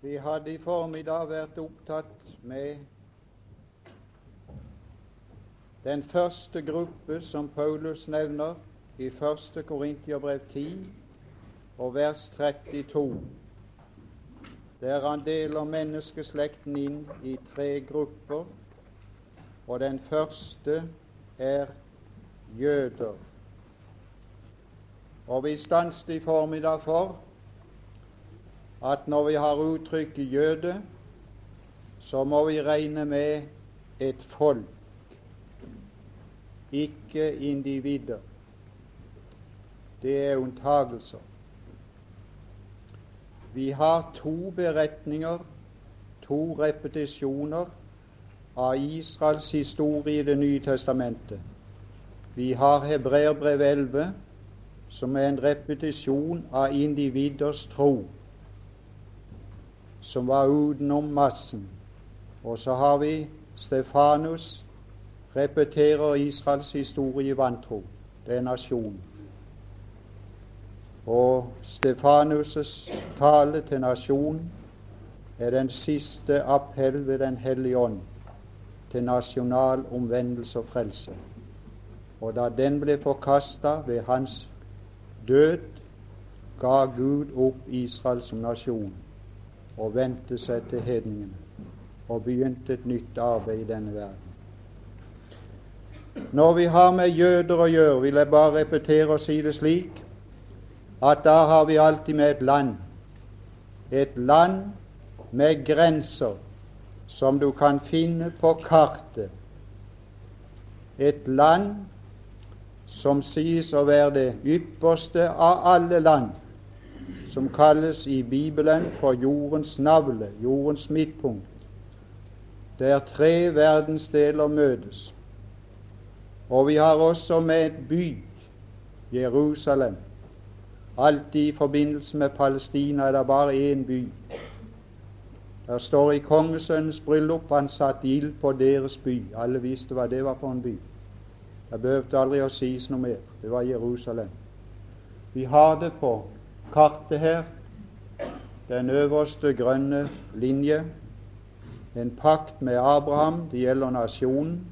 Vi hadde i formiddag vært opptatt med den første gruppe som Paulus nevner i 1. Korintiabrev 10 og vers 32, der han deler menneskeslekten inn i tre grupper, og den første er jøder. Og vi stanset i formiddag for at når vi har uttrykket jøde, så må vi regne med et folk, ikke individer. Det er unntagelser. Vi har to beretninger, to repetisjoner av Israels historie i Det nye testamentet. Vi har Hebreerbrev 11, som er en repetisjon av individers tro som var utenom massen. Og så har vi Stefanus, repeterer Israels historie i vantro. Det er nasjonen. Og Stefanus' tale til nasjonen er den siste appell ved Den hellige ånd til nasjonal omvendelse og frelse. Og da den ble forkasta ved hans død, ga Gud opp Israel som nasjon og vendte seg til hedningene og begynte et nytt arbeid i denne verden. Når vi har med jøder å gjøre, vil jeg bare repetere og si det slik at da har vi alltid med et land. Et land med grenser som du kan finne på kartet. Et land som sies å være det ypperste av alle land som kalles i Bibelen for jordens navle, jordens midtpunkt, der tre verdensdeler møtes. Og vi har også med et by, Jerusalem. Alltid i forbindelse med Palestina er det bare én by. Der står i kongesønnens bryllup han satte ild på deres by. Alle visste hva det var for en by. Det behøvde aldri å sies noe mer. Det var Jerusalem. Vi har det på kartet her, den øverste grønne linje, en pakt med Abraham, det gjelder nasjonen,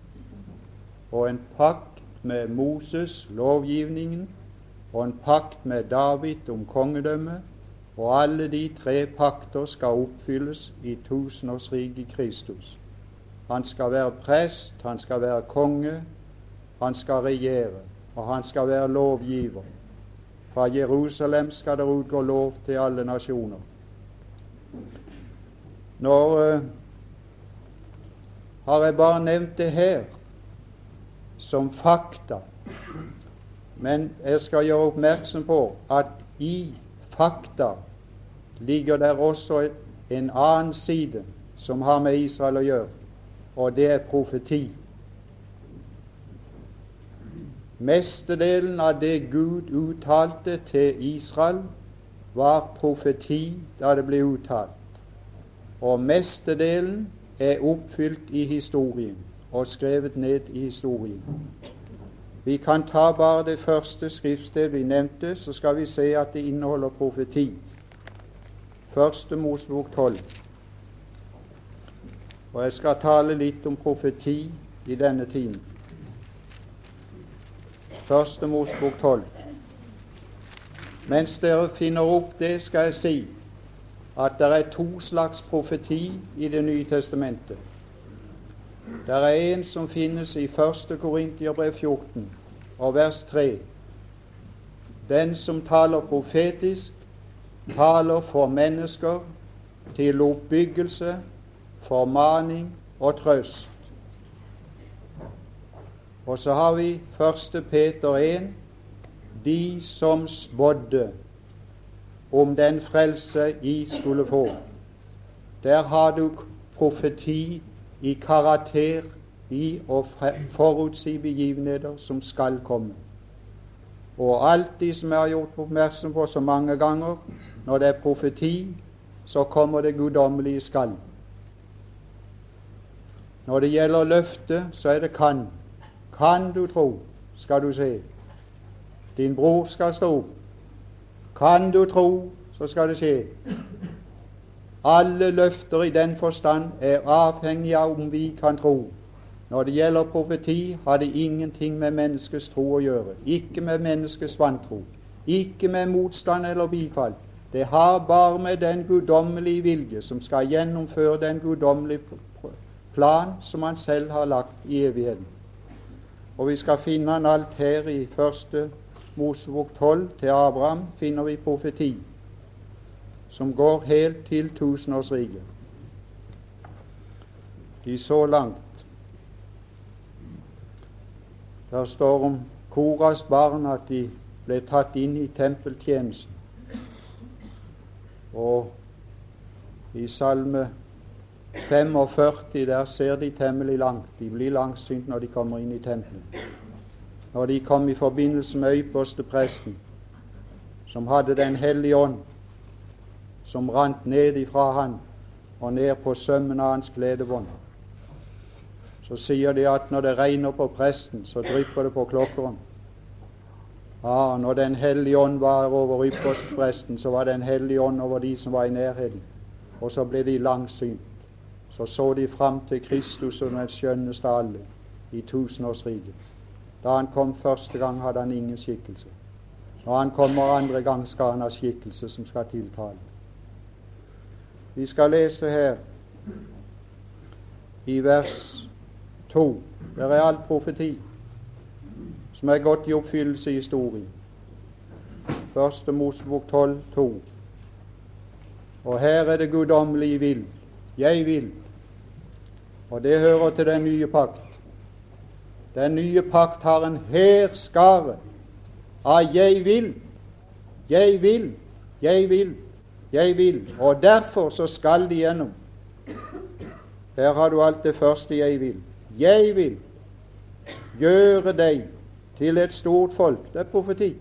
og en pakt med Moses, lovgivningen, og en pakt med David om kongedømme, og alle de tre pakter skal oppfylles i tusenårsriket Kristus. Han skal være prest, han skal være konge, han skal regjere, og han skal være lovgiver. Fra Jerusalem skal det utgå lov til alle nasjoner. Nå uh, har jeg bare nevnt det her som fakta, men jeg skal gjøre oppmerksom på at i fakta ligger der også en annen side som har med Israel å gjøre, og det er profeti. Mestedelen av det Gud uttalte til Israel, var profeti da det ble uttalt. Og mestedelen er oppfylt i historien og skrevet ned i historien. Vi kan ta bare det første skriftsted vi nevnte, så skal vi se at det inneholder profeti. Første Mosebok 12. Og jeg skal tale litt om profeti i denne timen. Første Mosbok 12. Mens dere finner opp det, skal jeg si at det er to slags profeti i Det nye testamentet. Det er en som finnes i 1. Korintiabrev 14 og vers 3. Den som taler profetisk, taler for mennesker til oppbyggelse, formaning og trøst. Og så har vi 1. Peter 1, de som spådde om den frelse I skulle få. Der har du profeti i karakter i å forutsi begivenheter som skal komme. Og alt de som jeg har gjort oppmerksom på så mange ganger, når det er profeti, så kommer det guddommelige skal. Når det gjelder løfte, så er det kan. Kan du tro, skal du se. Din bror skal stå. Kan du tro, så skal det skje. Alle løfter i den forstand er avhengige av om vi kan tro. Når det gjelder profeti, har det ingenting med menneskets tro å gjøre. Ikke med menneskets vantro. Ikke med motstand eller bifall. Det har bare med den guddommelige vilje som skal gjennomføre den guddommelige plan som han selv har lagt i evigheten. Og vi skal finne han alt her i første Mosebok 12 til Abraham finner vi profeti som går helt til tusenårsriket. De så langt. Der står om Koras barn at de ble tatt inn i tempeltjenesten. Og i Salme 45 der ser de temmelig langt. De blir langsynt når de kommer inn i tempelet. Når de kom i forbindelse med øypostepresten, som hadde Den hellige ånd, som rant ned ifra han og ned på sømmen av hans gledebånd, så sier de at når det regner på presten, så drypper det på klokkeren. Ja, når Den hellige ånd var over ypperstepresten, så var Den hellige ånd over de som var i nærheten. Og så ble de langsynt. Så så de fram til Kristus som den skjønneste av alle i tusenårsriket. Da han kom første gang, hadde han ingen skikkelse. Når han kommer andre gang, skal han ha skikkelse som skal tiltale. Vi skal lese her i vers 2. Det er alt profeti som er gått i oppfyllelse i historien. Første Mosebok 12, 2. Og her er det guddommelige vil. Jeg vil. Og det hører til den nye pakt. Den nye pakt har en hærskare av 'jeg vil', 'jeg vil', 'jeg vil', 'jeg vil'. Og derfor så skal de gjennom. Her har du alt det første 'jeg vil'. Jeg vil gjøre deg til et stort folk. Det er profeti.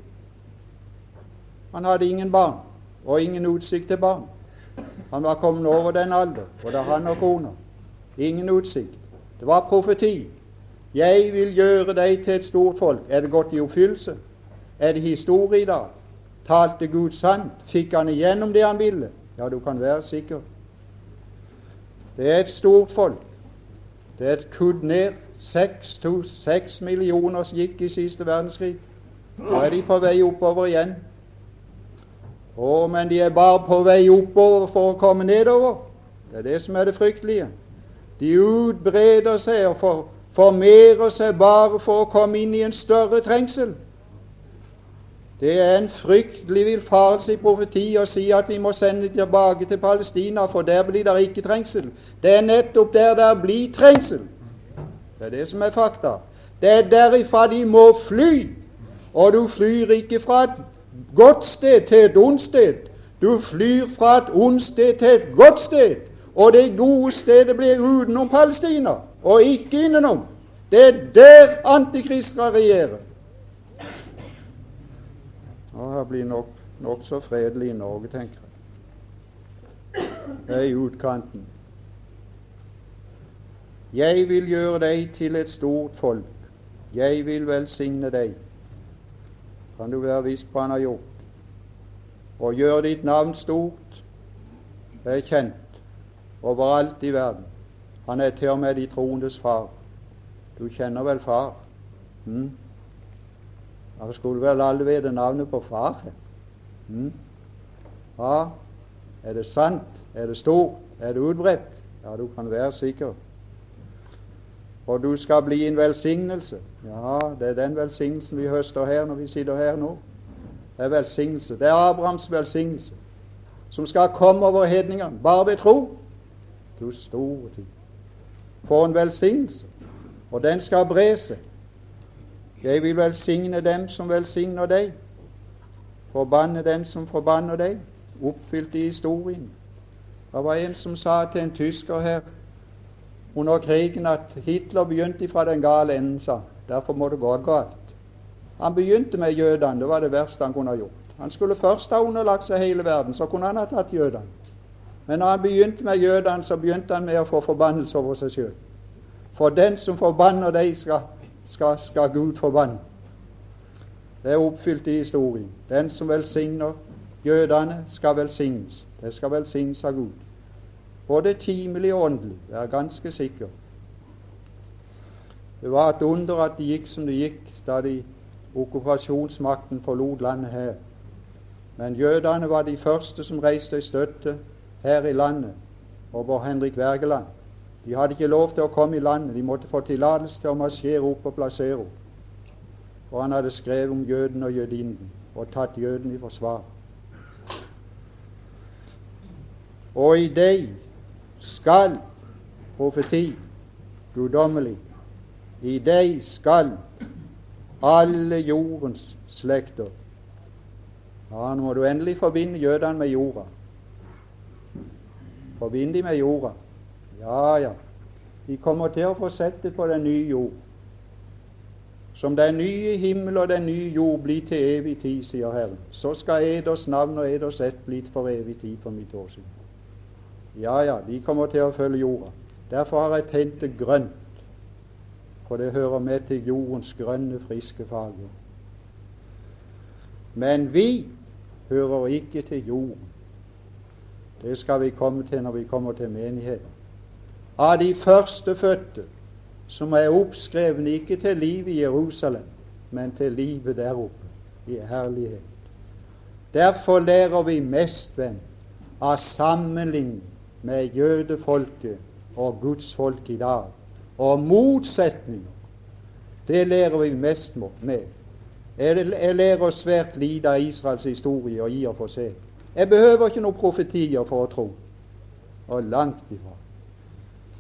Han hadde ingen barn og ingen utsikt til barn. Han var kommet over den alder, både han og kona. Ingen utsikt. Det var profeti. Jeg vil gjøre deg til et stort folk. Er det gått i oppfyllelse? Er det historie i dag? Talte Gud sant? Fikk han igjennom det han ville? Ja, du kan være sikker. Det er et stort folk. Det er et kudd ned. Seks, millioner gikk i siste verdenskrig. Nå er de på vei oppover igjen. Å, men de er bare på vei oppover for å komme nedover. Det er det som er det fryktelige. De utbreder seg og for, formerer seg bare for å komme inn i en større trengsel. Det er en fryktelig villfarelse i profeti å si at vi må sende tilbake til Palestina, for der blir det ikke trengsel. Det er nettopp der det blir trengsel. Det er det som er fakta. Det er derifra de må fly. Og du flyr ikke fra et godt sted til et ondt sted. Du flyr fra et ondt sted til et godt sted. Og det gode stedet blir utenom Palestina, og ikke innenom. Det er der antikristere regjerer. regjere. Og her blir nok nokså fredelig i Norge, tenker jeg. Det er i utkanten. Jeg vil gjøre deg til et stort folk. Jeg vil velsigne deg. Kan du være viss på han har gjort. Og gjør ditt navn stort. Det er kjent overalt i verden. Han er til og med de troendes far. Du kjenner vel far? Mm? Da skulle vel alle vite navnet på far. Mm? Ja, er det sant? Er det stort? Er det utbredt? Ja, du kan være sikker. Og du skal bli en velsignelse. Ja, det er den velsignelsen vi høster her når vi sitter her nå. Det er velsignelse. Det er Abrahams velsignelse som skal komme over hedningene bare ved tro. Du store tid. For en velsignelse. Og den skal bre seg. Jeg vil velsigne dem som velsigner deg. Forbanne den som forbanner deg. Oppfylt i historien. Det var en som sa til en tysker her under krigen at Hitler begynte fra den gale enden, sa Derfor må det gå galt. Han begynte med jødene. Det var det verste han kunne ha gjort. Han skulle først ha underlagt seg hele verden, så kunne han ha tatt jødene. Men når han begynte med jødene, så begynte han med å få forbannelse over seg sjøl. For den som forbanner deg, skal, skal, skal Gud forbanne. Det er oppfylt i historien. Den som velsigner jødene, skal velsignes. Det skal velsignes av Gud. både timelig og åndelig. Det er ganske sikker. Det var et under at det gikk som det gikk da de okkupasjonsmakten forlot landet her. Men jødene var de første som reiste i støtte her i landet over Henrik Wergeland. De hadde ikke lov til å komme i landet, de måtte få tillatelse til å marsjere opp og plassere opp. Og han hadde skrevet om jøden og jødinden og tatt jøden i forsvar. Og i deg skal profeti guddommelig, i deg skal alle jordens slekter Ja, nå må du endelig forbinde jødene med jorda. Forbind de med jorda. Ja, ja. De kommer til å få sett det på den nye jord. Som den nye himmel og den nye jord blir til evig tid, sier Herren. Så skal eders navn og eders ett bli for evig tid for mitt åsyn. Ja, ja, de kommer til å følge jorda. Derfor har jeg tegnet det grønt, for det hører med til jordens grønne, friske farger. Men vi hører ikke til jorden. Det skal vi komme til når vi kommer til menigheten. Av de førstefødte som er oppskrevne ikke til livet i Jerusalem, men til livet der oppe, i herlighet. Derfor lærer vi mest, venn, av sammenligning med jødefolket og Guds folk i dag. Og motsetninger, det lærer vi mest med. Jeg lærer svært lite av Israels historie og i og for seg. Jeg behøver ikke noen profetier for å tro. Og langt ifra.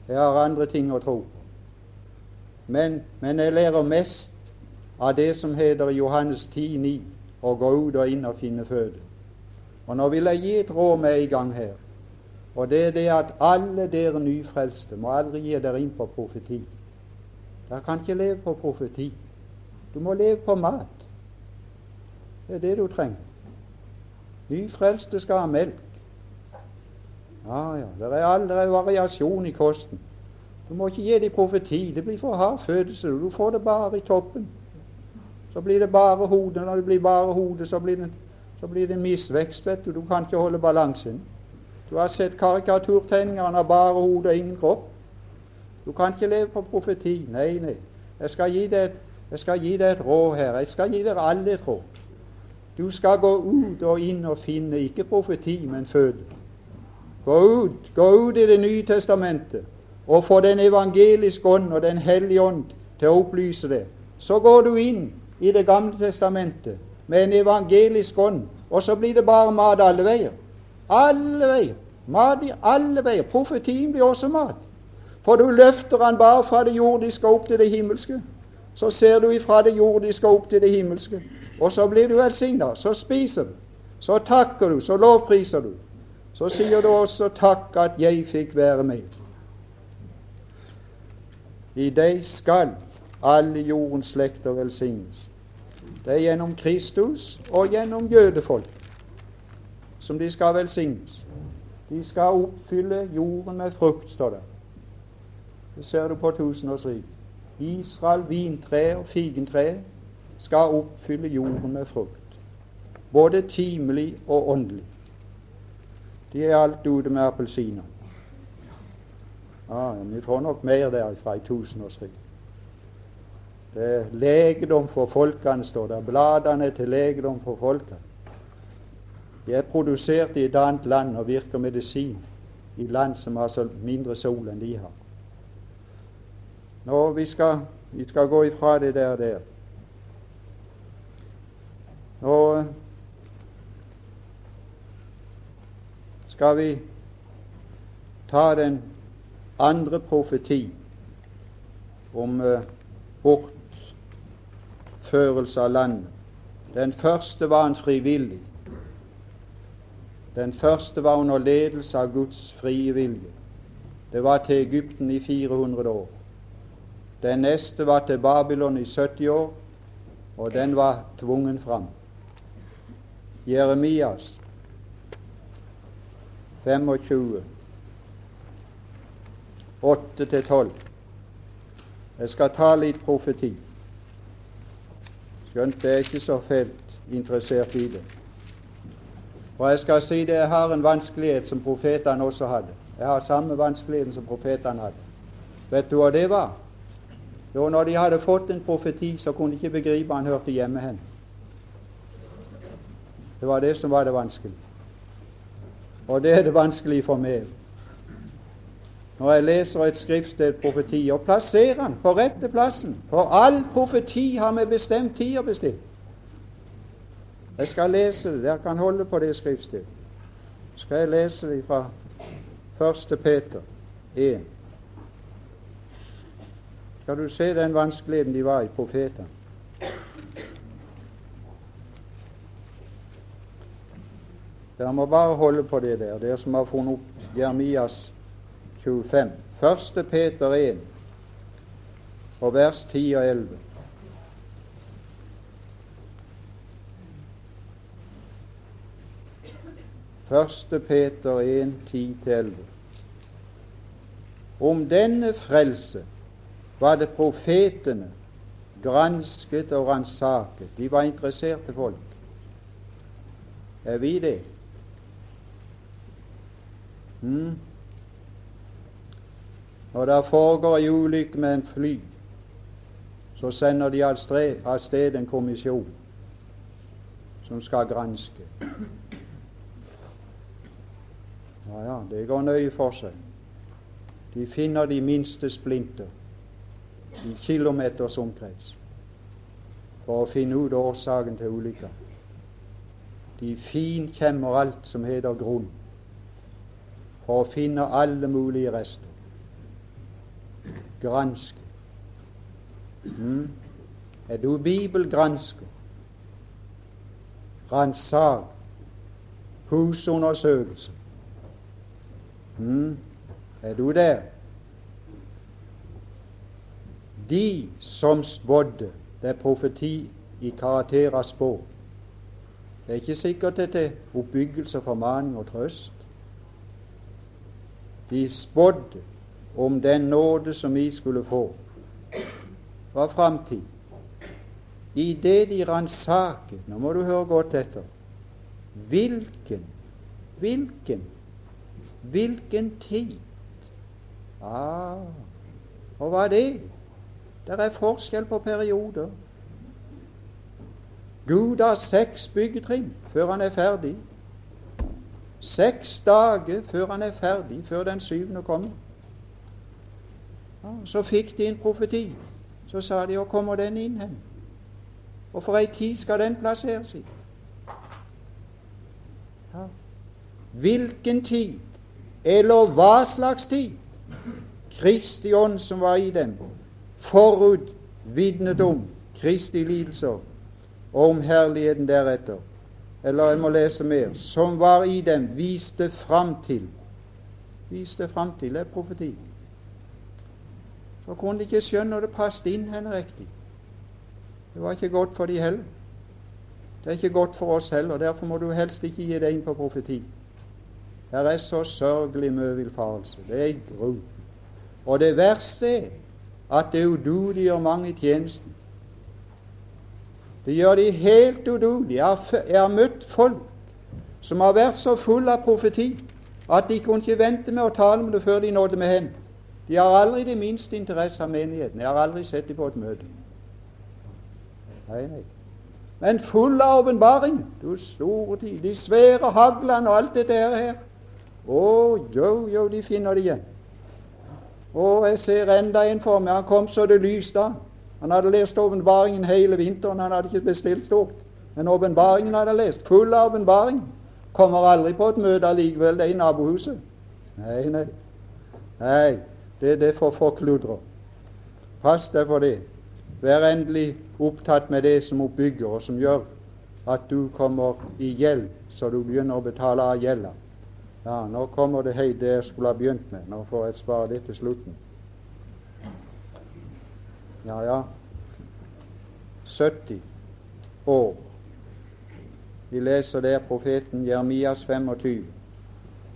Jeg har andre ting å tro på. Men, men jeg lærer mest av det som heter Johannes 10,9 å gå ut og inn og finne føde. Og nå vil jeg gi et råd med i gang her. Og det er det at alle dere nyfrelste må aldri gi dere inn på profeti. Dere kan ikke leve på profeti. Du må leve på mat. Det er det du trenger. Nyfrelste skal ha melk. Ja, ja, det er aldri variasjon i kosten. Du må ikke gi dem profeti. Det blir for hard fødsel. Du får det bare i toppen. Så blir det bare hodet. Når det blir bare hodet, så blir det, så blir det misvekst. vet Du Du kan ikke holde balansen. Du har sett karikaturtegninger av bare hode og ingen kropp. Du kan ikke leve på profeti. Nei, nei. Jeg skal gi deg jeg skal gi deg et råd her. Jeg skal gi dere alle et råd. Du skal gå ut og inn og finne ikke profeti, men føde. Gå ut, gå ut i Det nye testamentet og få Den evangeliske ånd og Den hellige ånd til å opplyse det. Så går du inn i Det gamle testamentet med en evangelisk ånd, og så blir det bare mat alle veier. Alle veier. Mat i alle veier. Profetien blir også mat. For du løfter han bare fra det jordiske opp til det himmelske. Så ser du ifra det jordiske opp til det himmelske. Og så blir du velsigna. Så spiser du. Så takker du. Så lovpriser du. Så sier du også 'takk at jeg fikk være med'. I deg skal alle jordens slekter velsignes. Det er gjennom Kristus og gjennom jødefolk som de skal velsignes. De skal oppfylle jorden med frukt, står det. Det ser du på tusenårsriket. Israel, vintre og figentre, skal oppfylle jorden med frukt. Både timelig og åndelig. De er alt ute med appelsiner. Ah, vi får nok mer derfra i tusenårsriket. Det er legedom for folkene, står det. Bladene til legedom for folkene. De er produsert i et annet land og virker medisin i land som har så mindre sol enn de har. Nå, vi skal, vi skal gå ifra det der der. Nå skal vi ta den andre profeti om uh, bortførelse av landet. Den første var en frivillig. Den første var under ledelse av Guds frie vilje. Det var til Egypten i 400 år. Den neste var til Babylon i 70 år, og den var tvungen fram. Jeremias 25, 8-12. Jeg skal ta litt profeti, skjønt jeg er ikke så fælt interessert i det. Og jeg skal si det, jeg har en vanskelighet som profetene også hadde. Jeg har samme vanskeligheten som profetene hadde. Vet du hva det var? Jo, når de hadde fått en profeti, så kunne de ikke begripe han hørte hjemme hen. Det var det som var det vanskelige. Og det er det vanskelige for meg. Når jeg leser et skriftsted profeti, og plasserer den på rette plassen For all profeti har vi bestemt tid å bestille. Jeg skal lese det. Dere kan holde på det skriftstedet. Skal jeg lese det fra 1. Peter 1. Skal du se den vanskeligheten de var i, profetene. Dere må bare holde på det der, dere som har funnet opp Jeremias 25. 1. Peter 1 og vers 10 og 11. Første Peter 1, 10-11. Om denne frelse var det profetene gransket og ransaket. De var interesserte folk. Er vi det? Hmm. Når det foregår ei ulykke med en fly, så sender de av sted en kommisjon som skal granske. Ja, ja, det går nøye for seg. De finner de minste splinter i kilometers omkrets for å finne ut årsaken til ulykka. De finkjemmer alt som heter grunn, for å finne alle mulige rester. Granske. Mm. Er du bibelgransker? Ransak. Husundersøkelse. Mm. Er du der? De som spådde Det er profeti i karakter av spå. Det er ikke sikkert det er oppbyggelse, formaning og trøst. De spådde om den nåde som vi skulle få, var framtid. I det de ransaket Nå må du høre godt etter. Hvilken, hvilken, hvilken tid? Ah, og hva er det? Det er forskjell på perioder. Gud har seks byggetrinn før han er ferdig. Seks dager før han er ferdig, før den syvende kommer. Så fikk de en profeti. Så sa de 'Hvor kommer den inn hen?' Og for ei tid skal den plasseres i. Ja. Hvilken tid, eller hva slags tid, Kristi ånd som var i dem, forut vitnet om Kristi lidelser og om herligheten deretter. Eller jeg må lese mer. Som var i dem, viste fram til Viste fram til er profeti. Så kunne de ikke skjønne når det passet inn henne riktig. Det var ikke godt for de heller. Det er ikke godt for oss heller. Derfor må du helst ikke gi deg inn på profeti. Her er så sørgelig mye villfarelse. Det er gru. Og det verste er at det er ududige og mange i tjenesten. Det gjør de helt udugelige. Jeg har møtt folk som har vært så fulle av profeti at de kunne ikke vente med å tale om det før de nådde med hen. De har aldri det minste interesse av menigheten. Jeg har aldri sett dem på et møte. Nei, nei. Men full av åpenbaring. Du store tid. De svære haglene og alt dette her. Å, jo, jo, de finner det igjen. Å, jeg ser enda en for meg. Han kom så det lyste av. Han hadde lest åpenbaringen hele vinteren. Han hadde ikke bestilt stort. Men åpenbaringen hadde han lest. Full av åpenbaring. Kommer aldri på et møte allikevel. Det er i nabohuset. Nei, nei. Nei, det er det for forkludrer. Pass deg for det. Vær endelig opptatt med det som oppbygger, og som gjør at du kommer i gjeld, så du begynner å betale av gjelda. Ja, nå kommer det hei det jeg skulle ha begynt med. Nå får jeg spare det til slutten. Ja, ja 70 år. Vi leser der profeten Jeremias 25.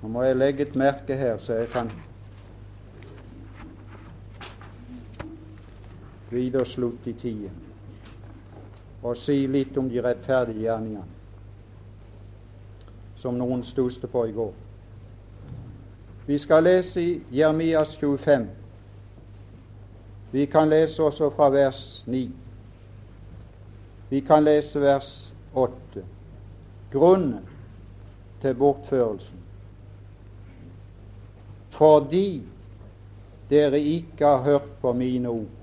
Nå må jeg legge et merke her, så jeg kan videreslutte i tiden og si litt om de rettferdige gjerningene. som noen stuste på i går. Vi skal lese i Jeremias 25. Vi kan lese også fra vers 9. Vi kan lese vers 8. Grunnen til bortførelsen. Fordi dere ikke har hørt på mine ord.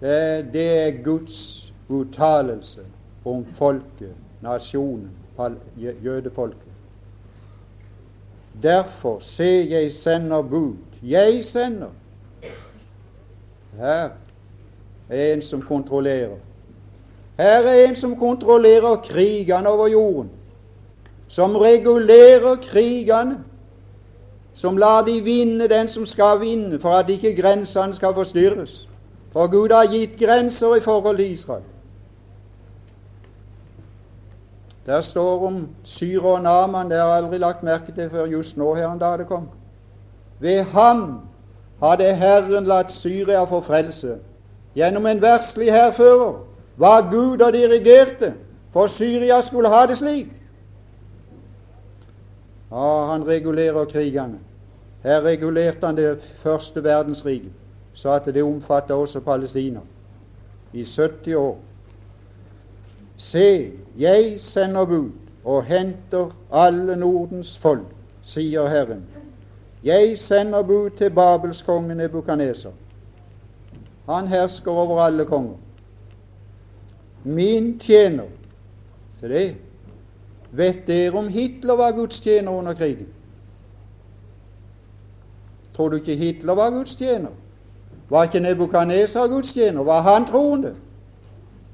Det, er Guds uttalelse om folket, nasjonen, jødefolket. Derfor, se, jeg sender bud. Jeg sender. Her er en som kontrollerer. Her er en som kontrollerer krigene over jorden. Som regulerer krigene. Som lar de vinne den som skal vinne, for at ikke grensene skal forstyrres. For Gud har gitt grenser i forhold til Israel. Der står om Syre og Naman, det har jeg aldri lagt merke til før just nå her en dag det kom. Ved ham hadde Herren latt Syria få frelse. Gjennom en verslig hærfører var Gud og dirigerte, for Syria skulle ha det slik. Ja, han regulerer krigene. Her regulerte han det første verdensriket, så at det omfattet også Palestina i 70 år. Se, jeg sender bud og henter alle Nordens folk, sier Herren. Jeg sender bud til Babelskongen Nebukaneser. Han hersker over alle konger. Min tjener Se det. Vet dere om Hitler var Guds tjener under krigen? Tror du ikke Hitler var Guds tjener? Var ikke Nebukaneser Guds tjener? Var han troende?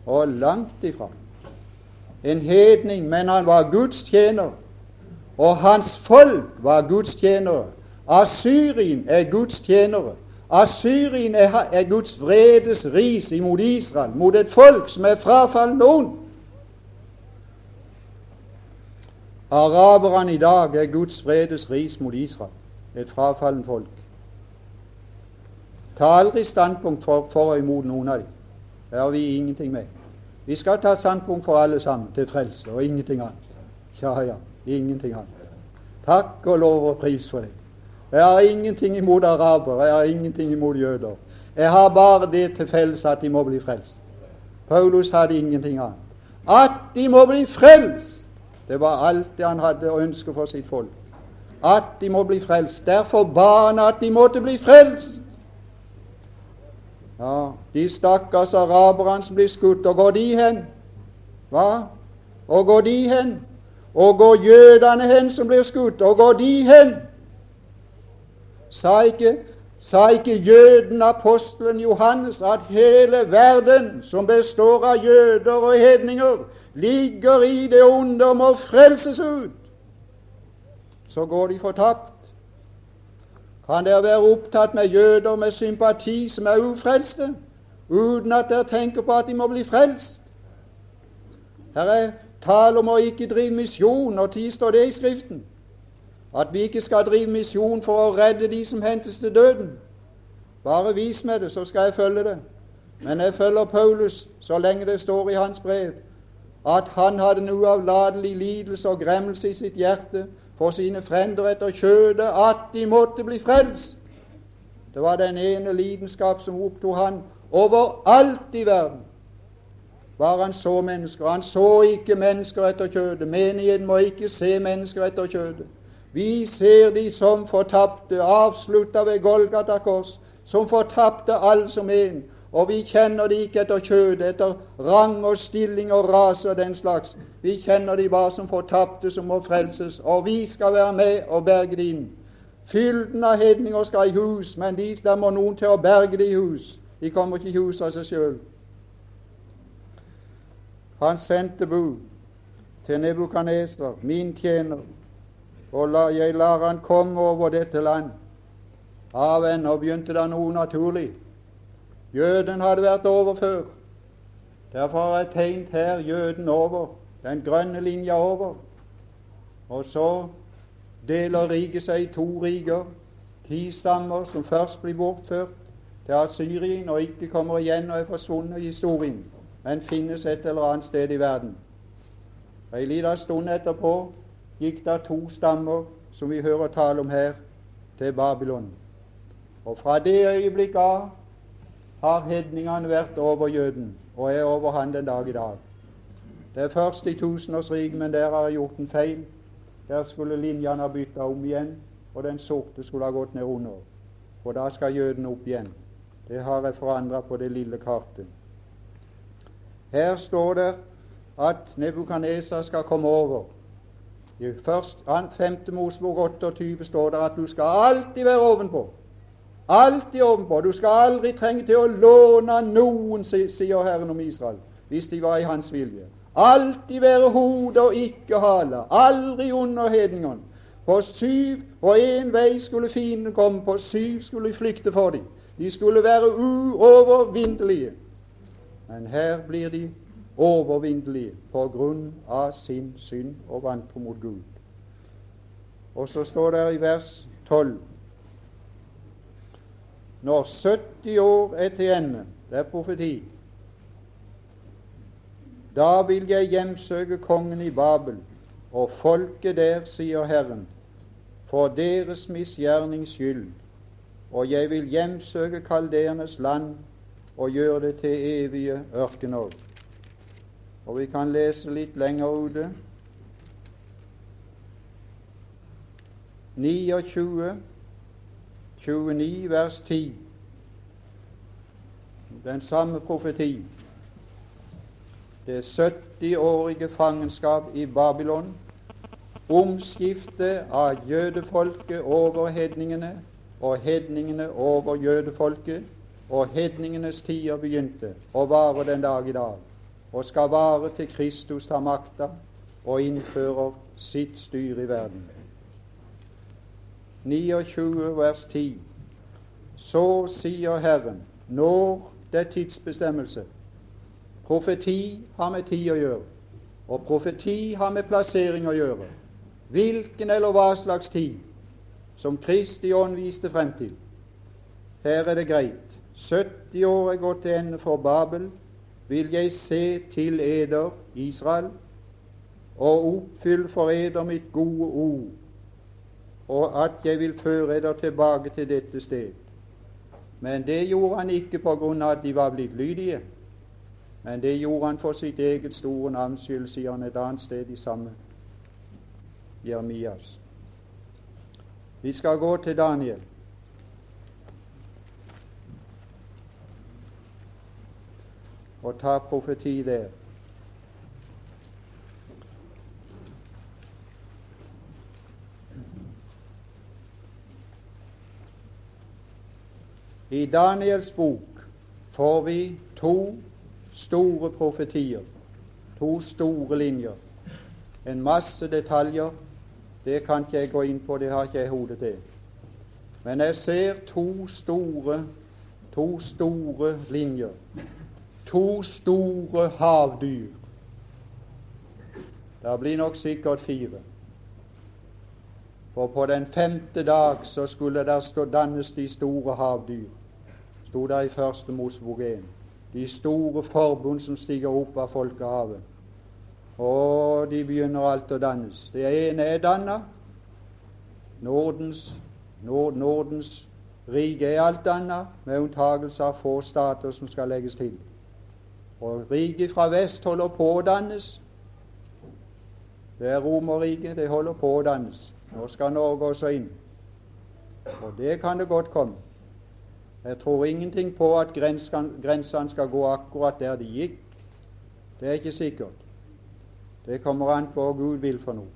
Og langt ifra en hedning, men han var Guds tjener. Og hans folk var Guds tjenere. Assyrien er Guds tjenere. Assyrien er, er Guds vredes ris imot Israel, mot et folk som er frafallen noen. Araberne i dag er Guds vredes ris mot Israel, et frafallen folk. Ta aldri standpunkt for, for og imot noen av dem. Det har vi ingenting med. Vi skal ta standpunkt for alle sammen til frelse og ingenting annet. Ja, ja, ingenting annet. Takk og lov og pris for det. Jeg har ingenting imot araber, jeg har ingenting imot jøder. Jeg har bare det til felles at de må bli frelst. Paulus hadde ingenting annet. At de må bli frelst! Det var alt det han hadde å ønske for sitt folk. At de må bli frelst. Derfor ba han at de måtte bli frelst. Ja, De stakkars araberne som blir skutt, og går de hen? Hva? Og går de hen? Og går jødene hen som blir skutt, og går de hen? Sa ikke, sa ikke jøden, apostelen Johannes, at hele verden, som består av jøder og hedninger, ligger i det onde og må frelses ut? Så går de fortapt. Kan dere være opptatt med jøder med sympati som er ufrelste, uten at dere tenker på at de må bli frelst? Her er tale om å ikke drive misjon. Når tid står det i Skriften? At vi ikke skal drive misjon for å redde de som hentes til døden. Bare vis meg det, så skal jeg følge det. Men jeg følger Paulus så lenge det står i hans brev at han hadde noe uavlatelig lidelse og gremmelse i sitt hjerte for sine frender etter kjødet, at de måtte bli frelst. Det var den ene lidenskap som opptok han overalt i verden. Bare han så mennesker. Han så ikke mennesker etter kjødet. Menigheten må ikke se mennesker etter kjødet. Vi ser de som fortapte, avslutta ved Golgata kors, som fortapte alle som en. Og vi kjenner de ikke etter kjødet, etter rang og stilling og rase og den slags. Vi kjenner de bare som fortapte, som må frelses. Og vi skal være med og berge de inn. Fylden av hedninger skal i hus, men de der må noen til å berge de i hus. De kommer ikke i hus av seg sjøl. Han sendte bud til Nebukaneser, min tjener, og la, jeg lar han komme over dette land. Ja, venner, begynte det noe naturlig. Jøden hadde vært over før. Derfor har jeg tegnet her jøden over, den grønne linja over. Og så deler riket seg i to riker. Ti stammer som først blir bortført til Assyrien og ikke kommer igjen og er forsvunnet i historien, men finnes et eller annet sted i verden. Ei lita stund etterpå gikk det to stammer, som vi hører tale om her, til Babylon. Og fra det øyeblikk av har hedningene vært over jøden, og er over han den dag i dag. Det er først i tusenårsriket, men der har jeg gjort en feil. Der skulle linjene ha bytta om igjen, og den sorte skulle ha gått ned under. Og da skal jøden opp igjen. Det har jeg forandra på det lille kartet. Her står det at Nebukadnesa skal komme over. I først, 5. Mosebok 28 står det at du skal alltid være ovenpå. Alltid ovenpå. Du skal aldri trenge til å låne noen, sier Herren om Israel, hvis de var i hans vilje. Alltid være hode og ikke hale. Aldri under hedningene. På syv og én vei skulle fienden komme, på syv skulle de flykte for dem. De skulle være uovervinnelige. Men her blir de overvinnelige på grunn av sin synd og vantro mot Gud. Og så står det i vers 12 Når 70 år er til ende, det er profeti, da vil jeg hjemsøke kongen i Babel og folket der, sier Herren, for deres misgjernings skyld, og jeg vil hjemsøke kaldernes land og gjøre det til evige ørkener. Og vi kan lese litt lenger ute. 29, 29 vers 10. Den samme profeti. Det 70-årige fangenskap i Babylon, Omskiftet av jødefolket over hedningene og hedningene over jødefolket, og hedningenes tider begynte og varer den dag i dag og skal vare til Kristus tar makta og innfører sitt styre i verden. 29 vers 10. Så sier Herren, når det er tidsbestemmelse. Profeti har med tid å gjøre, og profeti har med plassering å gjøre. Hvilken eller hva slags tid som Kristi ånd viste frem til. Her er det greit. 70 år er gått til ende for Babel, vil jeg se til eder, Israel, og oppfyll for eder mitt gode ord, og at jeg vil føre eder tilbake til dette sted. Men det gjorde han ikke på grunn av at de var blitt lydige, men det gjorde han for sitt eget store navns skyld, sier han et annet sted i samme Jeremias. Vi skal gå til Daniel. Og ta profeti der. I Daniels bok får vi to store profetier, to store linjer. En masse detaljer. Det kan ikke jeg gå inn på, det har ikke jeg hodet til. Men jeg ser to store, to store linjer to store havdyr. Det blir nok sikkert fire. For på den femte dag så skulle der stå dannes de store havdyr. Sto der i første Mosebok 1. De store forbund som stiger opp av folkehavet. Og de begynner alt å dannes. Det ene er danna. Nordens, Nord, Nordens rike er alt danna, med unntagelse av få stater som skal legges til. Og riket fra vest holder på å dannes. Det er Romerriket, det holder på å dannes. Nå skal Norge også inn. Og det kan det godt komme. Jeg tror ingenting på at grensene skal gå akkurat der de gikk. Det er ikke sikkert. Det kommer an på hva Gud vil for noe.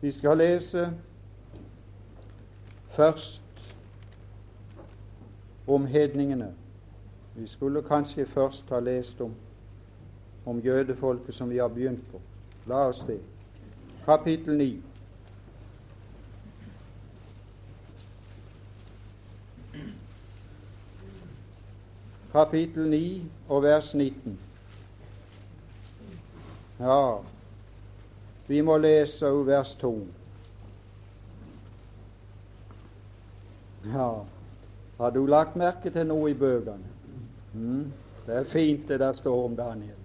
Vi skal lese først om hedningene. Vi skulle kanskje først ha lest om, om jødefolket som vi har begynt på. La oss det. Kapittel 9. Kapittel 9 og vers 19. Ja, vi må lese vers 2. Ja, har du lagt merke til noe i bøkene? Mm. Det er fint det der står om Daniel.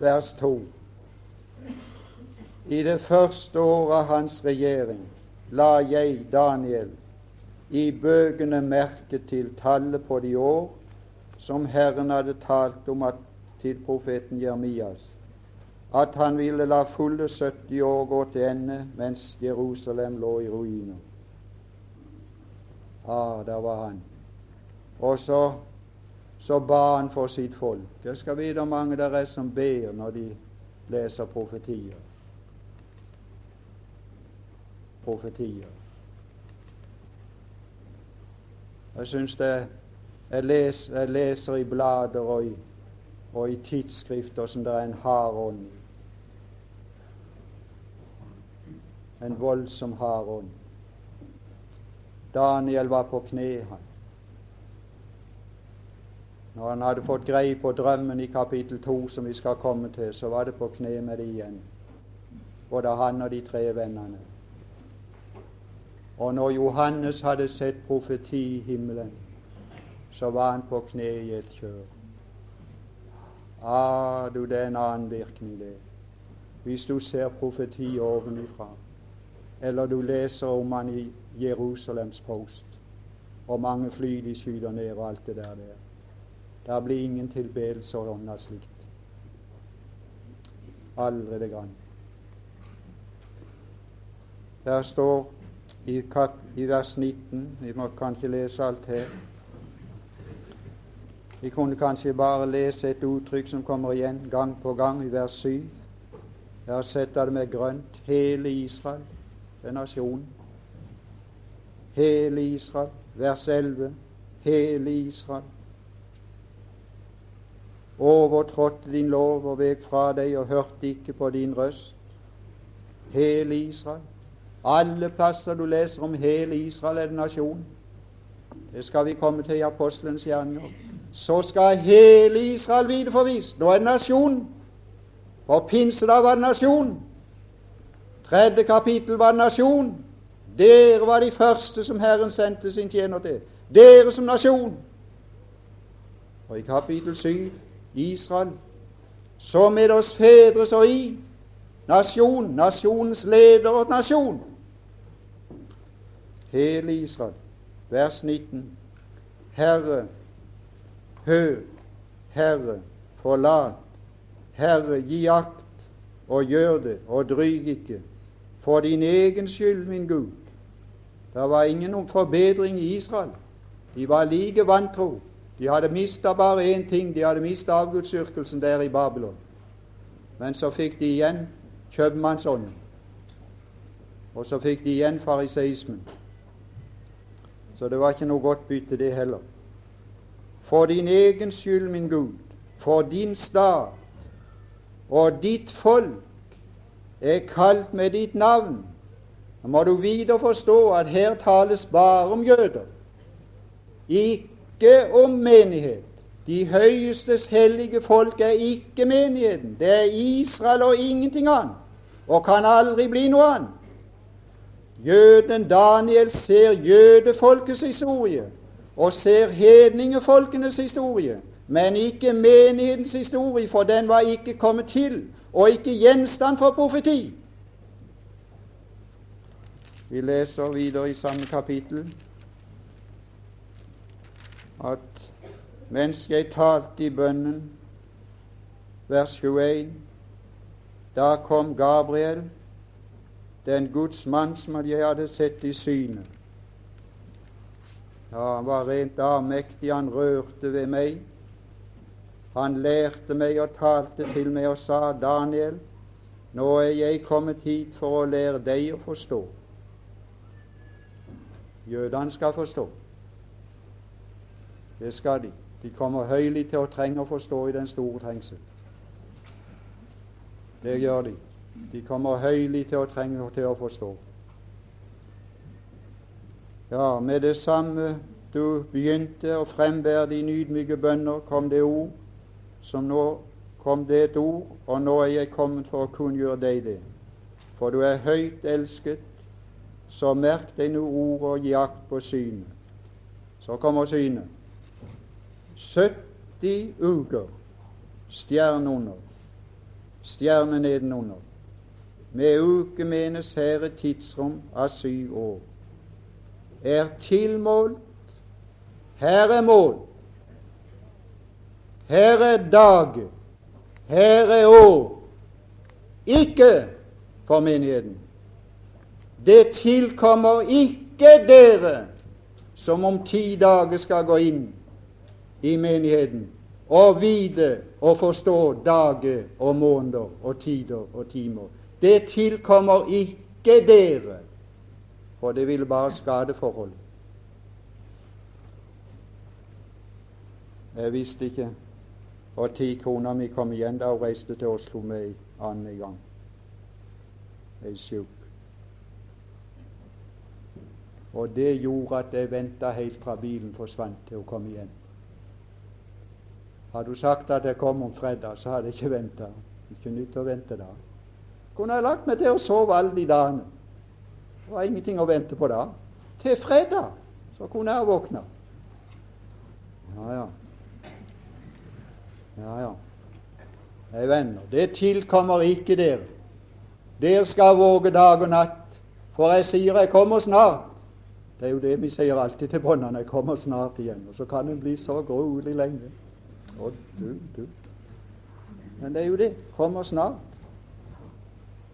Vers 2. I det første året av hans regjering la jeg, Daniel, i bøkene merke til tallet på de år som Herren hadde talt om at, til profeten Jeremias, at han ville la fulle 70 år gå til ende mens Jerusalem lå i ruiner. Ah, der var han. Og så, så ba han for sitt folk. Jeg skal vite hvor mange det er som ber når de leser profetier. Profetier. Jeg syns det jeg leser, jeg leser, i blader og i, og i tidsskrifter som det er en hard ånd. En voldsom hard ånd. Daniel var på kne, han. Når han hadde fått greie på drømmen i kapittel 2, som vi skal komme til, så var det på kne med det igjen. Både han og de tre vennene. Og når Johannes hadde sett profeti i himmelen, så var han på kne i et kjør. Ah, du, det er en annen virkning, det. Hvis du ser profeti ovenifra, eller du leser om han i Jerusalems post, og mange fly de skyter ned og alt det der. der. Der blir ingen tilbedelse og ånda slikt. Aldri det grann. Der står i, kap, i vers 19 Vi må, kan ikke lese alt her. Vi kunne kanskje bare lese et uttrykk som kommer igjen gang på gang i vers 7. Jeg har sett det med grønt. Hele Israel, det er nasjonen. Hele Israel. Vers 11. Hele Israel overtrådte din lov og vek fra deg og hørte ikke på din røst. Hele Israel. Alle plasser du leser om hele Israel, er det nasjon. Det skal vi komme til i apostelens gjerninger. Så skal hele Israel vite forvist. Nå er det nasjon. På pinsedag var det nasjon. Tredje kapittel var det nasjon. Dere var de første som Herren sendte sin tjener til. Dere som nasjon. Og i kapittel syv Israel, så med oss fedre så i nasjon, nasjonens leder og nasjon. Hele Israel. Vers 19. Herre, hør, Herre, forlat, Herre, gi akt, og gjør det, og dryg ikke, for din egen skyld, min Gud. Det var ingen forbedring i Israel. De var like vantro. De hadde mista bare én ting. De hadde mista avgudsdyrkelsen der i Babylon. Men så fikk de igjen kjøpmannsånden. Og så fikk de igjen fariseismen. Så det var ikke noe godt bytte, det heller. For din egen skyld, min Gud, for din stat og ditt folk er kalt med ditt navn. Nå må du videre forstå at her tales bare om jøder. Ikke ikke om menighet. De høyestes hellige folk er ikke menigheten. Det er Israel og ingenting annet, og kan aldri bli noe annet. Jøden Daniel ser jødefolkets historie og ser hedningefolkenes historie, men ikke menighetens historie, for den var ikke kommet til, og ikke gjenstand for profeti. Vi leser videre i samme kapittel at mens jeg talte i bønnen, vers 21, da kom Gabriel, den Guds mann som jeg hadde sett i synet. Ja, han var rent avmektig, han rørte ved meg. Han lærte meg og talte til meg og sa, Daniel, nå er jeg kommet hit for å lære deg å forstå. Jødene skal forstå. Det skal de. De kommer høylig til å trenge å forstå i den store trengsel. Det gjør de. De kommer høylig til å trenge til å forstå. Ja, med det samme du begynte å frembære dine ydmyke bønner, kom det ord som nå kom det et ord, og nå er jeg kommet for å kunngjøre deg det. For du er høyt elsket, så merk deg nå ordet og gi akt på synet. Så kommer synet. 70 uker stjerne under, stjerne nedenunder. med uke menes her et tidsrom av syv år, er tilmålt. Her er mål. Her er dag. Her er år. Ikke for menigheten. Det tilkommer ikke dere som om ti dager skal gå inn i menigheten å vite og forstå dager og måneder og tider og timer. Det tilkommer ikke dere, for det vil bare skade forholdet. Jeg visste ikke og ti kona mi kom igjen da hun reiste til Oslo med annen gang. Ei sjuk. Og det gjorde at jeg venta helt fra bilen forsvant til hun kom igjen. Hadde hun sagt at jeg kom om fredag, så hadde jeg ikke venta. Ikke nytt å vente da. Kunne jeg lagt meg til å sove alle de dagene. Det var ingenting å vente på da. Til fredag så kunne jeg våkne. Ja, ja. Ja, ja. Nei, venner, det tilkommer ikke dere. Dere skal våge dag og natt, for jeg sier jeg kommer snart. Det er jo det vi sier alltid til båndene. Jeg kommer snart igjen. Og så kan en bli så gruelig lenge. Å, du, du. Men det er jo det. Kommer snart.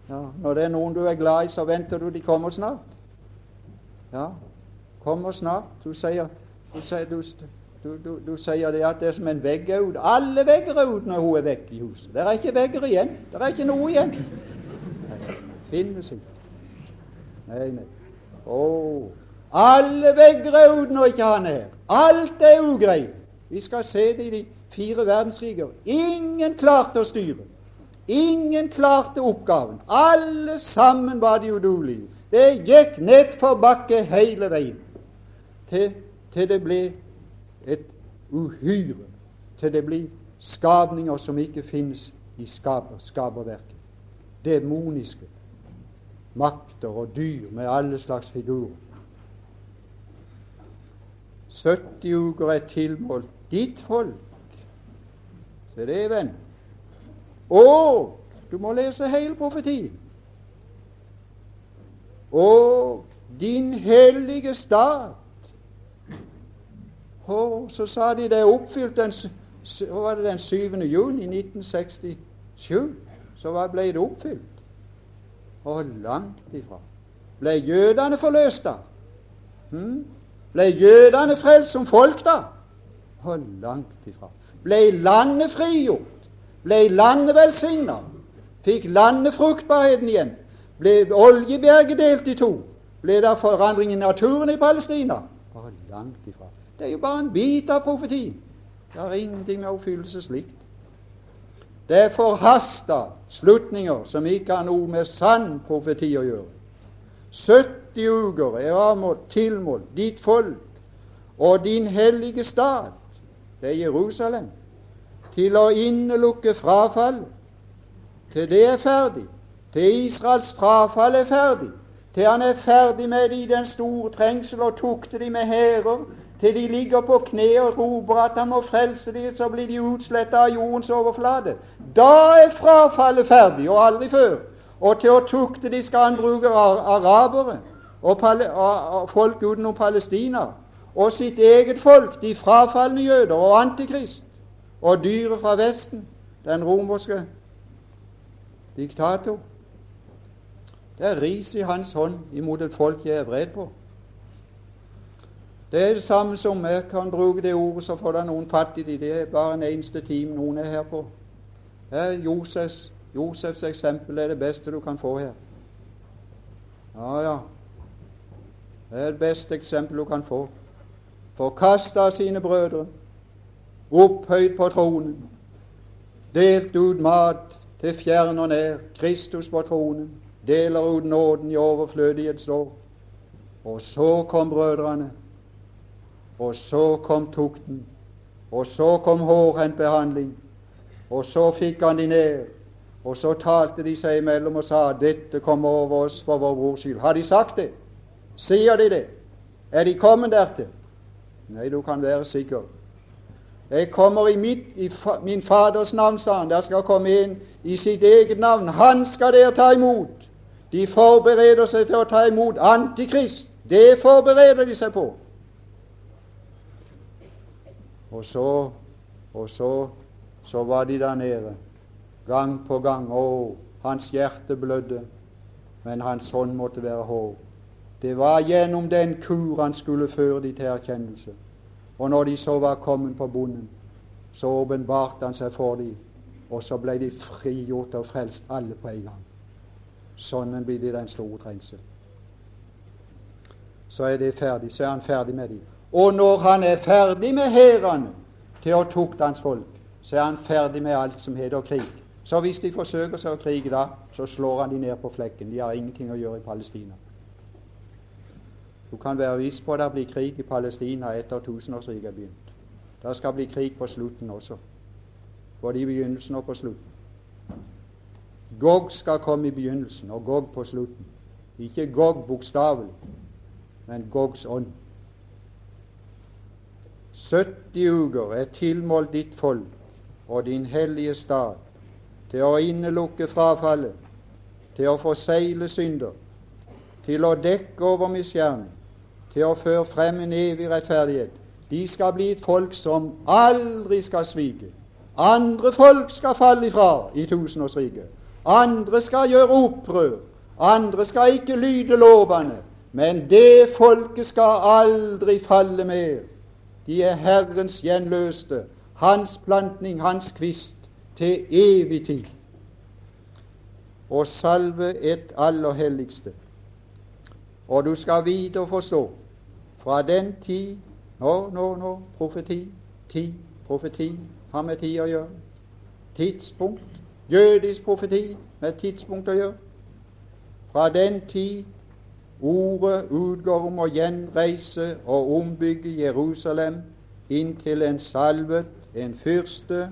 Ja, når det er noen du er glad i, så venter du de kommer snart. Ja, kommer snart. Du sier, du, sier du, du, du, sier det at det er som en vegg er ute. Alle vegger er ute når hun er vekk i huset. Det er ikke vegger igjen. Det er ikke noe igjen. Nei, finnes ikke. Nei, nei. Oh. Alle vegger er ute når ikke han er her. Alt er ugreit. Vi skal se det i de fire verdenskriger. Ingen klarte å styre. Ingen klarte oppgaven. Alle sammen var de udugelige. Det gikk nedfor bakke hele veien til, til det ble et uhyre til det ble skapninger som ikke finnes i skaper, skaperverket. Demoniske makter og dyr med alle slags figurer. 70 uker er tilmålt ditt folk. Se det, venn. Og du må lese hele profetien. Og din hellige stat og så sa de det er oppfylt den, var det den 7. juni 1967. Så ble det oppfylt. Og langt ifra. Ble jødene forløst da? Hm? Ble jødene frelst som folk da? Og langt ifra. Ble landet frigjort? Ble landet velsigna? Fikk landet fruktbarheten igjen? Ble oljeberget delt i to? Ble det forandring i naturen i Palestina? Bare langt ifra. Det er jo bare en bit av profetien. Det har ingenting med oppfyllelse slikt. Det er forhasta slutninger som ikke har noe med sann profeti å gjøre. 70 uker er avmålt, tilmålt ditt folk og din hellige stat, det er Jerusalem, til å innelukke frafall. Til det er ferdig. Til Israels frafall er ferdig. Til han er ferdig med det i den store trengsel og tukter de med hærer til de ligger på kne og roper at han må frelse dem, så blir de utsletta av jordens overflate. Da er frafallet ferdig, og aldri før. Og til å tukte de skal han bruke arabere og, og folk utenom Palestina. Og sitt eget folk, de frafalne jøder og antikrist. Og dyret fra Vesten, den romerske diktator. Det er ris i hans hånd imot et folk jeg er vred på. Det er det samme som jeg kan bruke det ordet, så får det noen fatt i det. Det er bare en eneste time noen er her på. Her, Josefs, Josefs eksempel er det beste du kan få her. Ja, ja. Det er det beste eksempel du kan få. Forkasta sine brødre, opphøyd på tronen, delt ut mat til fjern og nær, Kristus på tronen, deler ut nåden i overflødighetsår. Og så kom brødrene og så kom tukten. Og så kom hårhendt behandling. Og så fikk han de ned. Og så talte de seg imellom og sa dette kommer over oss for vår brors skyld. Har de sagt det? Sier de det? Er de kommet dertil? Nei, du kan være sikker. Jeg kommer i, mitt, i fa, min Faders navn, sa han. Der skal komme inn i sitt eget navn. Han skal dere ta imot. De forbereder seg til å ta imot Antikrist. Det forbereder de seg på. Og så, og så, så var de der nede, gang på gang. Å, hans hjerte blødde, men hans hånd måtte være hård. Det var gjennom den kur han skulle føre de til erkjennelse. Og når de så var kommet på bonden, så åpenbarte han seg for dem, og så ble de frigjort og frelst alle på en gang. Sånn blir det den store trengsel. Så er det ferdig. Så er han ferdig med dem. Og når han er ferdig med hærene til å tukte hans folk, så er han ferdig med alt som heter krig. Så hvis de forsøker seg å krige da, så slår han de ned på flekken. De har ingenting å gjøre i Palestina. Du kan være viss på at det blir krig i Palestina etter tusenårsriket er begynt. Det skal bli krig på slutten også. Både i begynnelsen og på slutten. Gog skal komme i begynnelsen og Gog på slutten. Ikke Gog bokstavelig, men Gogs ånd. 70 uker er tilmålt ditt folk og din hellige stad til å innelukke frafallet, til å forsegle synder, til å dekke over misgjerning, til å føre frem en evig rettferdighet. De skal bli et folk som aldri skal svike. Andre folk skal falle ifra i tusenårsriket. Andre skal gjøre opprør. Andre skal ikke lyde lovene. Men det folket skal aldri falle mer. De er Herrens gjenløste, hans plantning, hans kvist, til evig tid. Og salve et aller helligste. Og du skal vite og forstå fra den tid Nå, nå, nå profeti. Tid, profeti har med tid å gjøre. Tidspunkt. Jødisk profeti med tidspunkt å gjøre. Fra den tid ordet utgår om å gjenreise og ombygge Jerusalem inntil en salvet, en fyrste,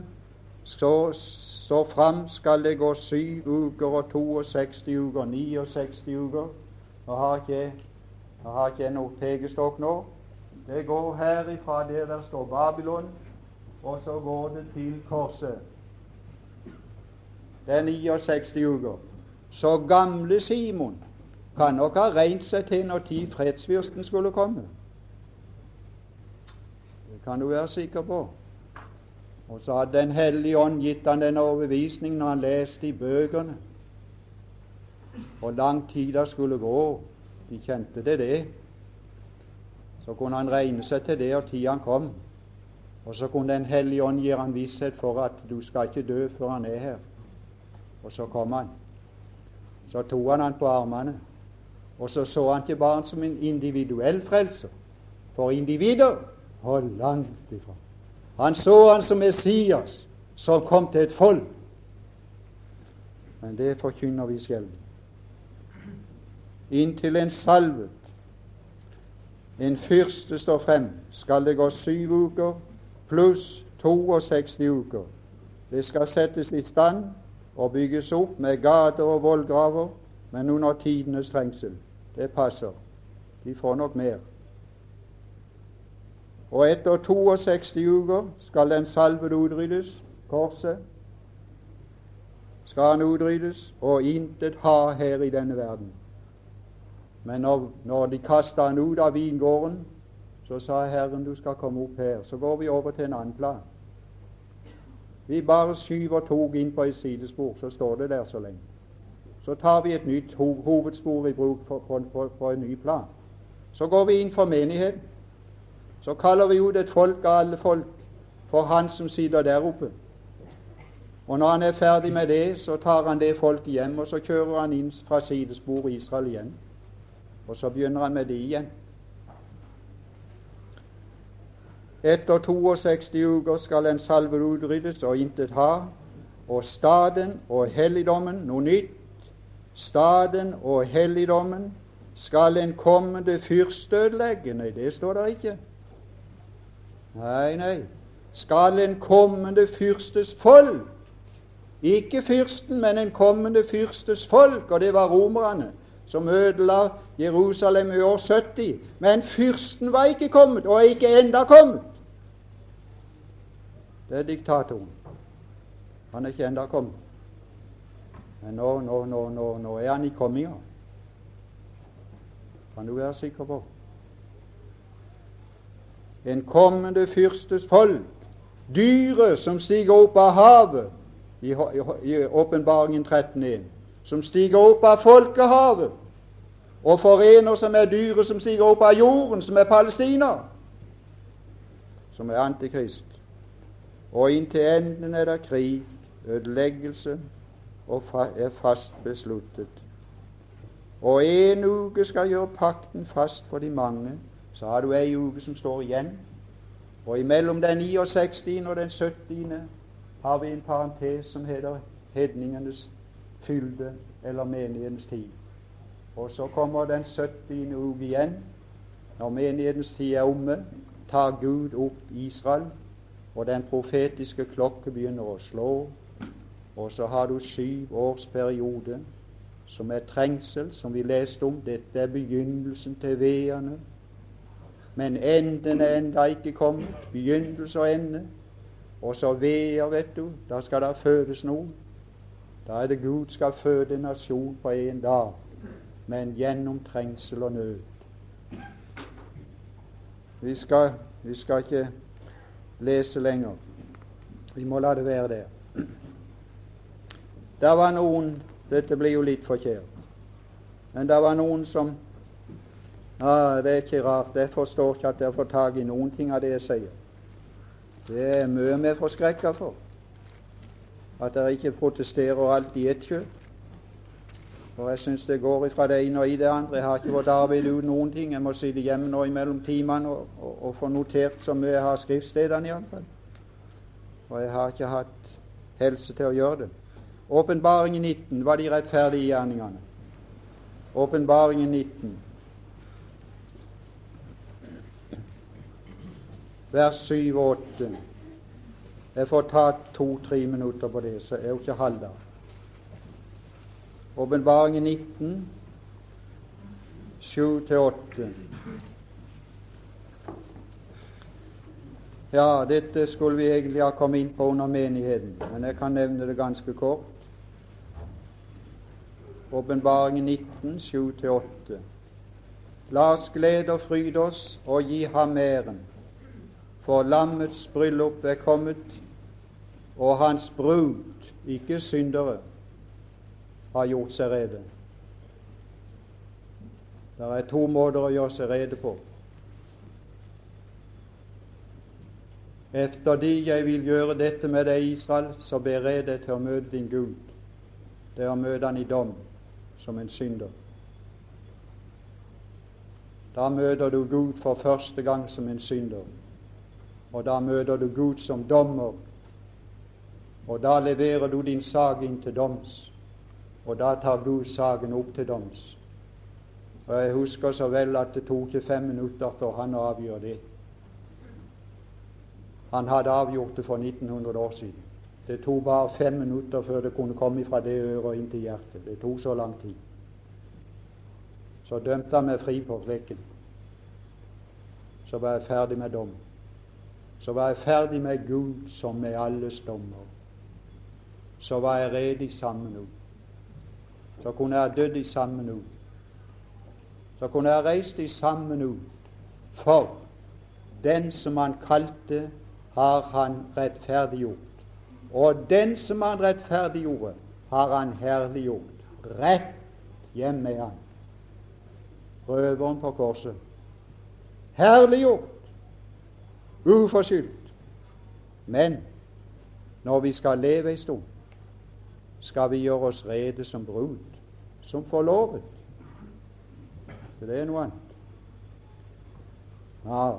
så, så fram skal det gå syv uker og 62 uker, 69 uker. Nå har ikke jeg har ikke noe pekestokk nå. Det går herifra der der står Babylon, og så går det til korset. Det er 69 uker. Så gamle Simon kan nok ha regnet seg til når tid fredsfyrsten skulle komme. Det kan du være sikker på. Og så hadde Den hellige ånd gitt han denne overbevisningen når han leste i bøkene hvor lang tid det skulle gå. De kjente det, det. Så kunne han regne seg til det, og tida kom. Og så kunne Den hellige ånd gi han visshet for at du skal ikke dø før han er her. Og så kom han. Så tok han han på armene. Og så så han ikke barn som en individuell frelser for individer, og langt ifra. Han så han som Messias, som kom til et folk. Men det forkynner vi sjelden. Inntil en salvet, en fyrste står frem, skal det gå syv uker pluss 62 uker. Det skal settes i stand og bygges opp med gater og vollgraver, men under tidenes trengsel. Det passer. De får nok mer. Og etter 62 uker skal den salvede utryddes, korset. Skal han utryddes, og intet ha her i denne verden. Men når, når de kasta han ut av vingården, så sa Herren du skal komme opp her. Så går vi over til en annen plan. Vi bare skyver tog inn på et sidespor, så står det der så lenge. Så tar vi et nytt ho hovedspor i bruk på, på, på, på en ny plan. Så går vi inn for menigheten. Så kaller vi ut et folk av alle folk for han som sitter der oppe. Og når han er ferdig med det, så tar han det folket hjem, og så kjører han inn fra sidespor Israel igjen. Og så begynner han med det igjen. Etter 62 uker skal en salve utryddes og intet ha, og staden og helligdommen, noe nytt, staden og helligdommen skal en kommende fyrst ødelegge. Nei, det står der ikke. Nei, nei. Skal en kommende fyrstes folk ikke fyrsten, men en kommende fyrstes folk, og det var romerne som ødela Jerusalem i år 70. Men fyrsten var ikke kommet, og er ikke enda kommet. Det er diktatoren. Han er ikke enda kommet. Men nå, nå, nå, nå, nå er han i komminga. kan du være sikker på. En kommende fyrstes folk, dyret som stiger opp av havet i Åpenbaringen 13.1, som stiger opp av folkehavet og forener seg med dyret som stiger opp av jorden, som er Palestina, som er antikrist. Og inntil enden er det krig, ødeleggelse, og er fast besluttet. Og en uke skal gjøre pakten fast for de mange. Så har du ei uke som står igjen. Og imellom den 69. og den 70. har vi en parentes som heter hedningenes fylde, eller menighetens tid. Og så kommer den 70. uke igjen. Når menighetens tid er omme, tar Gud opp Israel, og den profetiske klokke begynner å slå. Og så har du syv års periode som er trengsel, som vi leste om. Dette er begynnelsen til veene. Men enden er enda ikke kommet. Begynnelse og ende. Og så veer, vet du. Da skal det fødes noen. Da er det Gud skal føde en nasjon på en dag, men gjennom trengsel og nød. Vi skal, vi skal ikke lese lenger. Vi må la det være der. Der var noen Dette blir jo litt forkjært. Men det var noen som ah, Det er ikke rart. Jeg forstår ikke at dere får tak i noen ting av det jeg sier. Det er mye vi er forskrekka for. At dere ikke protesterer alt i ett kjøp. For jeg syns det går fra det ene og i det andre. Jeg har ikke fått arbeid uten noen ting. Jeg må sitte hjemme nå imellom timene og, og, og, få notert så mye jeg har skriftstedene, iallfall. Og jeg har ikke hatt helse til å gjøre det. Åpenbaringen 19 var de rettferdige gjerningene. Åpenbaringen 19, vers 7 og 8. Jeg får ta to-tre minutter på det, så er jo ikke halvdag. Åpenbaringen 19, 7-8. Ja, dette skulle vi egentlig ha kommet inn på under menigheten, men jeg kan nevne det ganske kort. Åpenbaringen 19, 7-8. La oss glede og fryde oss og gi ham æren, for lammets bryllup er kommet, og hans brud, ikke syndere, har gjort seg rede. Det er to måter å gjøre seg rede på. Efter de jeg vil gjøre dette med deg, Israel, så bered deg til å møte din Gud. Det er å møte Han i dom som en synder. Da møter du Gud for første gang som en synder. Og da møter du Gud som dommer. Og da leverer du din sak inn til doms. Og da tar Gud saken opp til doms. Og Jeg husker så vel at det tok ikke fem minutter for han å avgjøre det. Han hadde avgjort det for 1900 år siden. Det tok bare fem minutter før det kunne komme fra det øret inn til hjertet. Det tok så lang tid. Så dømte han meg fri på flekken. Så var jeg ferdig med dom. Så var jeg ferdig med Gud som med alles dommer. Så var jeg redd i samme nå så kunne jeg dødd i samme nå. Så kunne jeg reist i samme nå. For den som han kalte, har han rettferdiggjort. Og den som han rettferdiggjorde, har han herliggjort. Rett hjem med han. Røveren på korset. Herliggjort. Uforskyldt. Men når vi skal leve en stund, skal vi gjøre oss rede som brud, som forlovet. Så det er noe annet. Ja.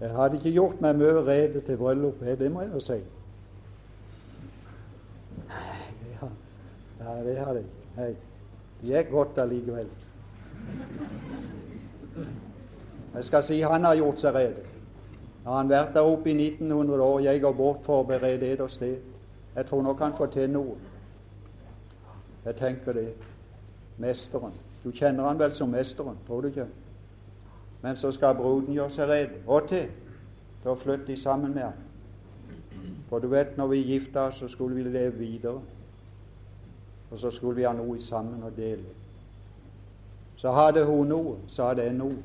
Jeg hadde ikke gjort meg mye rede til bryllup, det må jeg jo si. Ja, ja det hadde jeg. ikke. det gikk godt allikevel. Jeg skal si han har gjort seg rede. Har han vært der oppe i 1900 år, jeg går bort for å berede eder sted. Jeg tror nok han får til noe. Jeg tenker det. Mesteren. Du kjenner han vel som mesteren, tror du ikke? Men så skal bruden gjøre seg rede. Og til Da flytter de sammen med ham. For du vet, når vi gifta oss, så skulle vi leve videre. Og så skulle vi ha noe sammen å dele. Så hadde hun noe, så hadde jeg noe.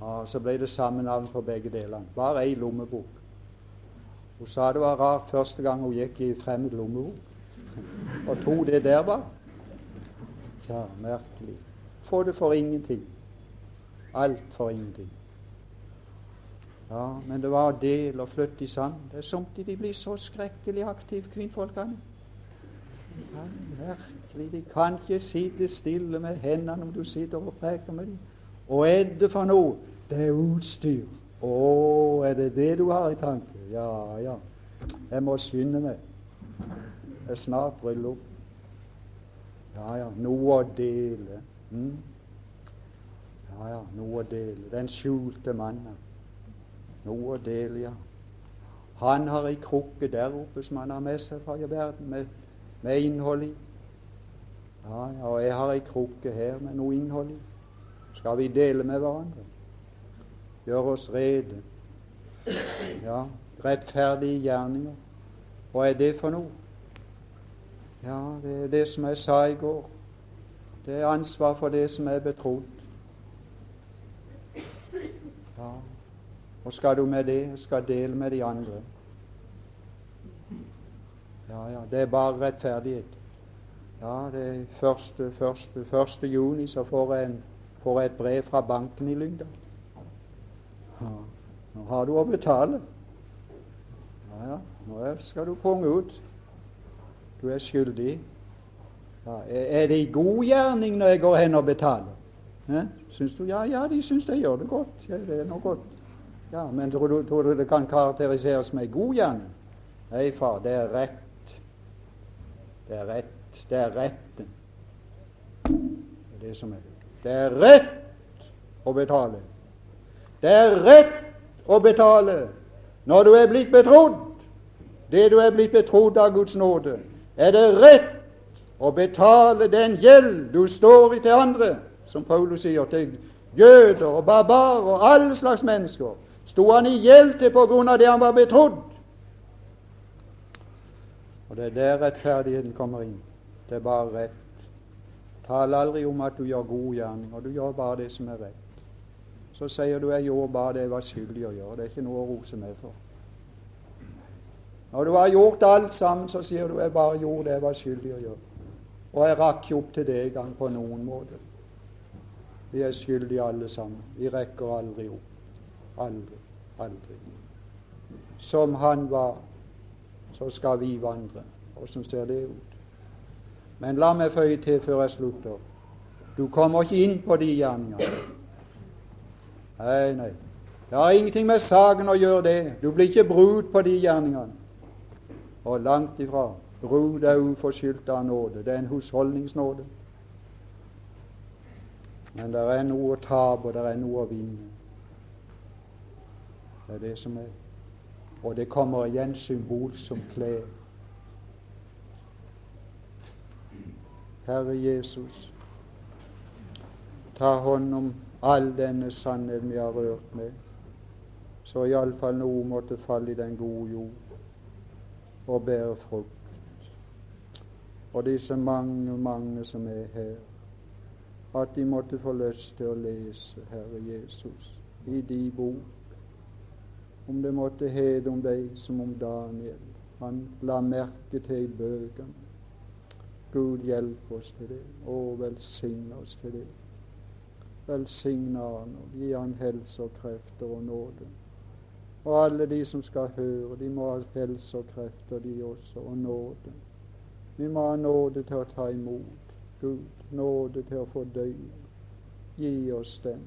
Og så ble det samme navn på begge delene. Bare ei lommebok. Hun sa det var rart første gang hun gikk i fremmed lommebok. Og tok det der, bare. Ja, merkelig. Få det for ingenting. Alt for ingenting. Ja, men det var del og flytte i sand. Det er somtid de blir så skrekkelig aktive, kvinnfolkene. Ja, merkelig. De kan ikke sitte stille med hendene om du sitter og preker med dem. Og er det for noe? Det er utstyr. Å, er det det du har i tanke? Ja, ja. Jeg må skynde meg. Det er snart bryllup. Ja, ja. Noe å dele. Mm. Ja, ja. Noe å dele. Den skjulte mannen. Noe å dele, ja. Han har ei krukke der oppe som han har med seg fra verden, med, med innhold i. Ja, ja, og jeg har ei krukke her med noe innhold i. Skal vi dele med hverandre? Gjøre oss rede. Ja, rettferdige gjerninger. Hva er det for noe? Ja, det er det som jeg sa i går. Det er ansvar for det som er betrodd. Ja. Og skal du med det, skal dele med de andre. Ja, ja, det er bare rettferdighet. Ja, det er første, første, første juni så får jeg, en, får jeg et brev fra banken i Lyngdal. Nå har du å betale. Ja, ja, nå skal du punge ut. Du er skyldig. Ja, er det i god gjerning når jeg går hen og betaler? Ja, syns du? Ja, ja, de syns jeg gjør det godt. Ja, det er noe godt. Ja, Men tror du, tror du det kan karakteriseres med god gjerning? Nei, far, det er rett. Det er rett. Det er retten. Det er det som er. Det er rett å betale. Det er rett å betale når du er blitt betrodd det du er blitt betrodd av Guds nåde. Er det rett å betale den gjeld du står i til andre, som Paulus sier, til jøder og barbarer og alle slags mennesker? Sto han i gjeld til på grunn av det han var betrodd? Og Det er der rettferdigheten kommer inn. Det er bare rett. Tal aldri om at du gjør gode gjerninger. du gjør bare det som er rett. Så sier du 'jeg gjorde bare det jeg var skyldig å gjøre'. Det er ikke noe å rose meg for. Når du har gjort alt sammen, så sier du 'jeg bare gjorde det jeg var skyldig å gjøre'. Og jeg rakk ikke opp til det engang på noen måte. Vi er skyldige alle sammen. Vi rekker aldri opp. Aldri. Aldri. Som han var, så skal vi vandre. Åssen ser det ut? Men la meg føye til før jeg slutter. Du kommer ikke inn på de gjerningene. Nei, nei. Det har ingenting med saken å gjøre, det. Du blir ikke brud på de gjerningene og langt ifra. Brud er uforskyldt av nåde. Det er en husholdningsnåde. Men det er noe å tape, og det er noe å vinne. Det er det som er. Og det kommer igjen symbol som klær. Herre Jesus, ta hånd om all denne sannheten vi har rørt med, så iallfall noe måtte falle i den gode jord og bære frukt. Og disse mange, mange som er her, at de måtte få lyst til å lese Herre Jesus i de bok. Om det måtte hete om deg som om Daniel. Han la merke til i bøkene. Gud hjelp oss til det, og velsigne oss til det. Velsigne og gi han helse og krefter og nåde. Og alle de som skal høre, de må ha helse og krefter, de også, og nåde. Vi må ha nåde til å ta imot. Gud, nåde til å fordøye. Gi oss den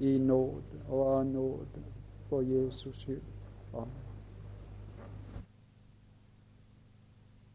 i nåde og av nåde for Jesus skyld. Amen.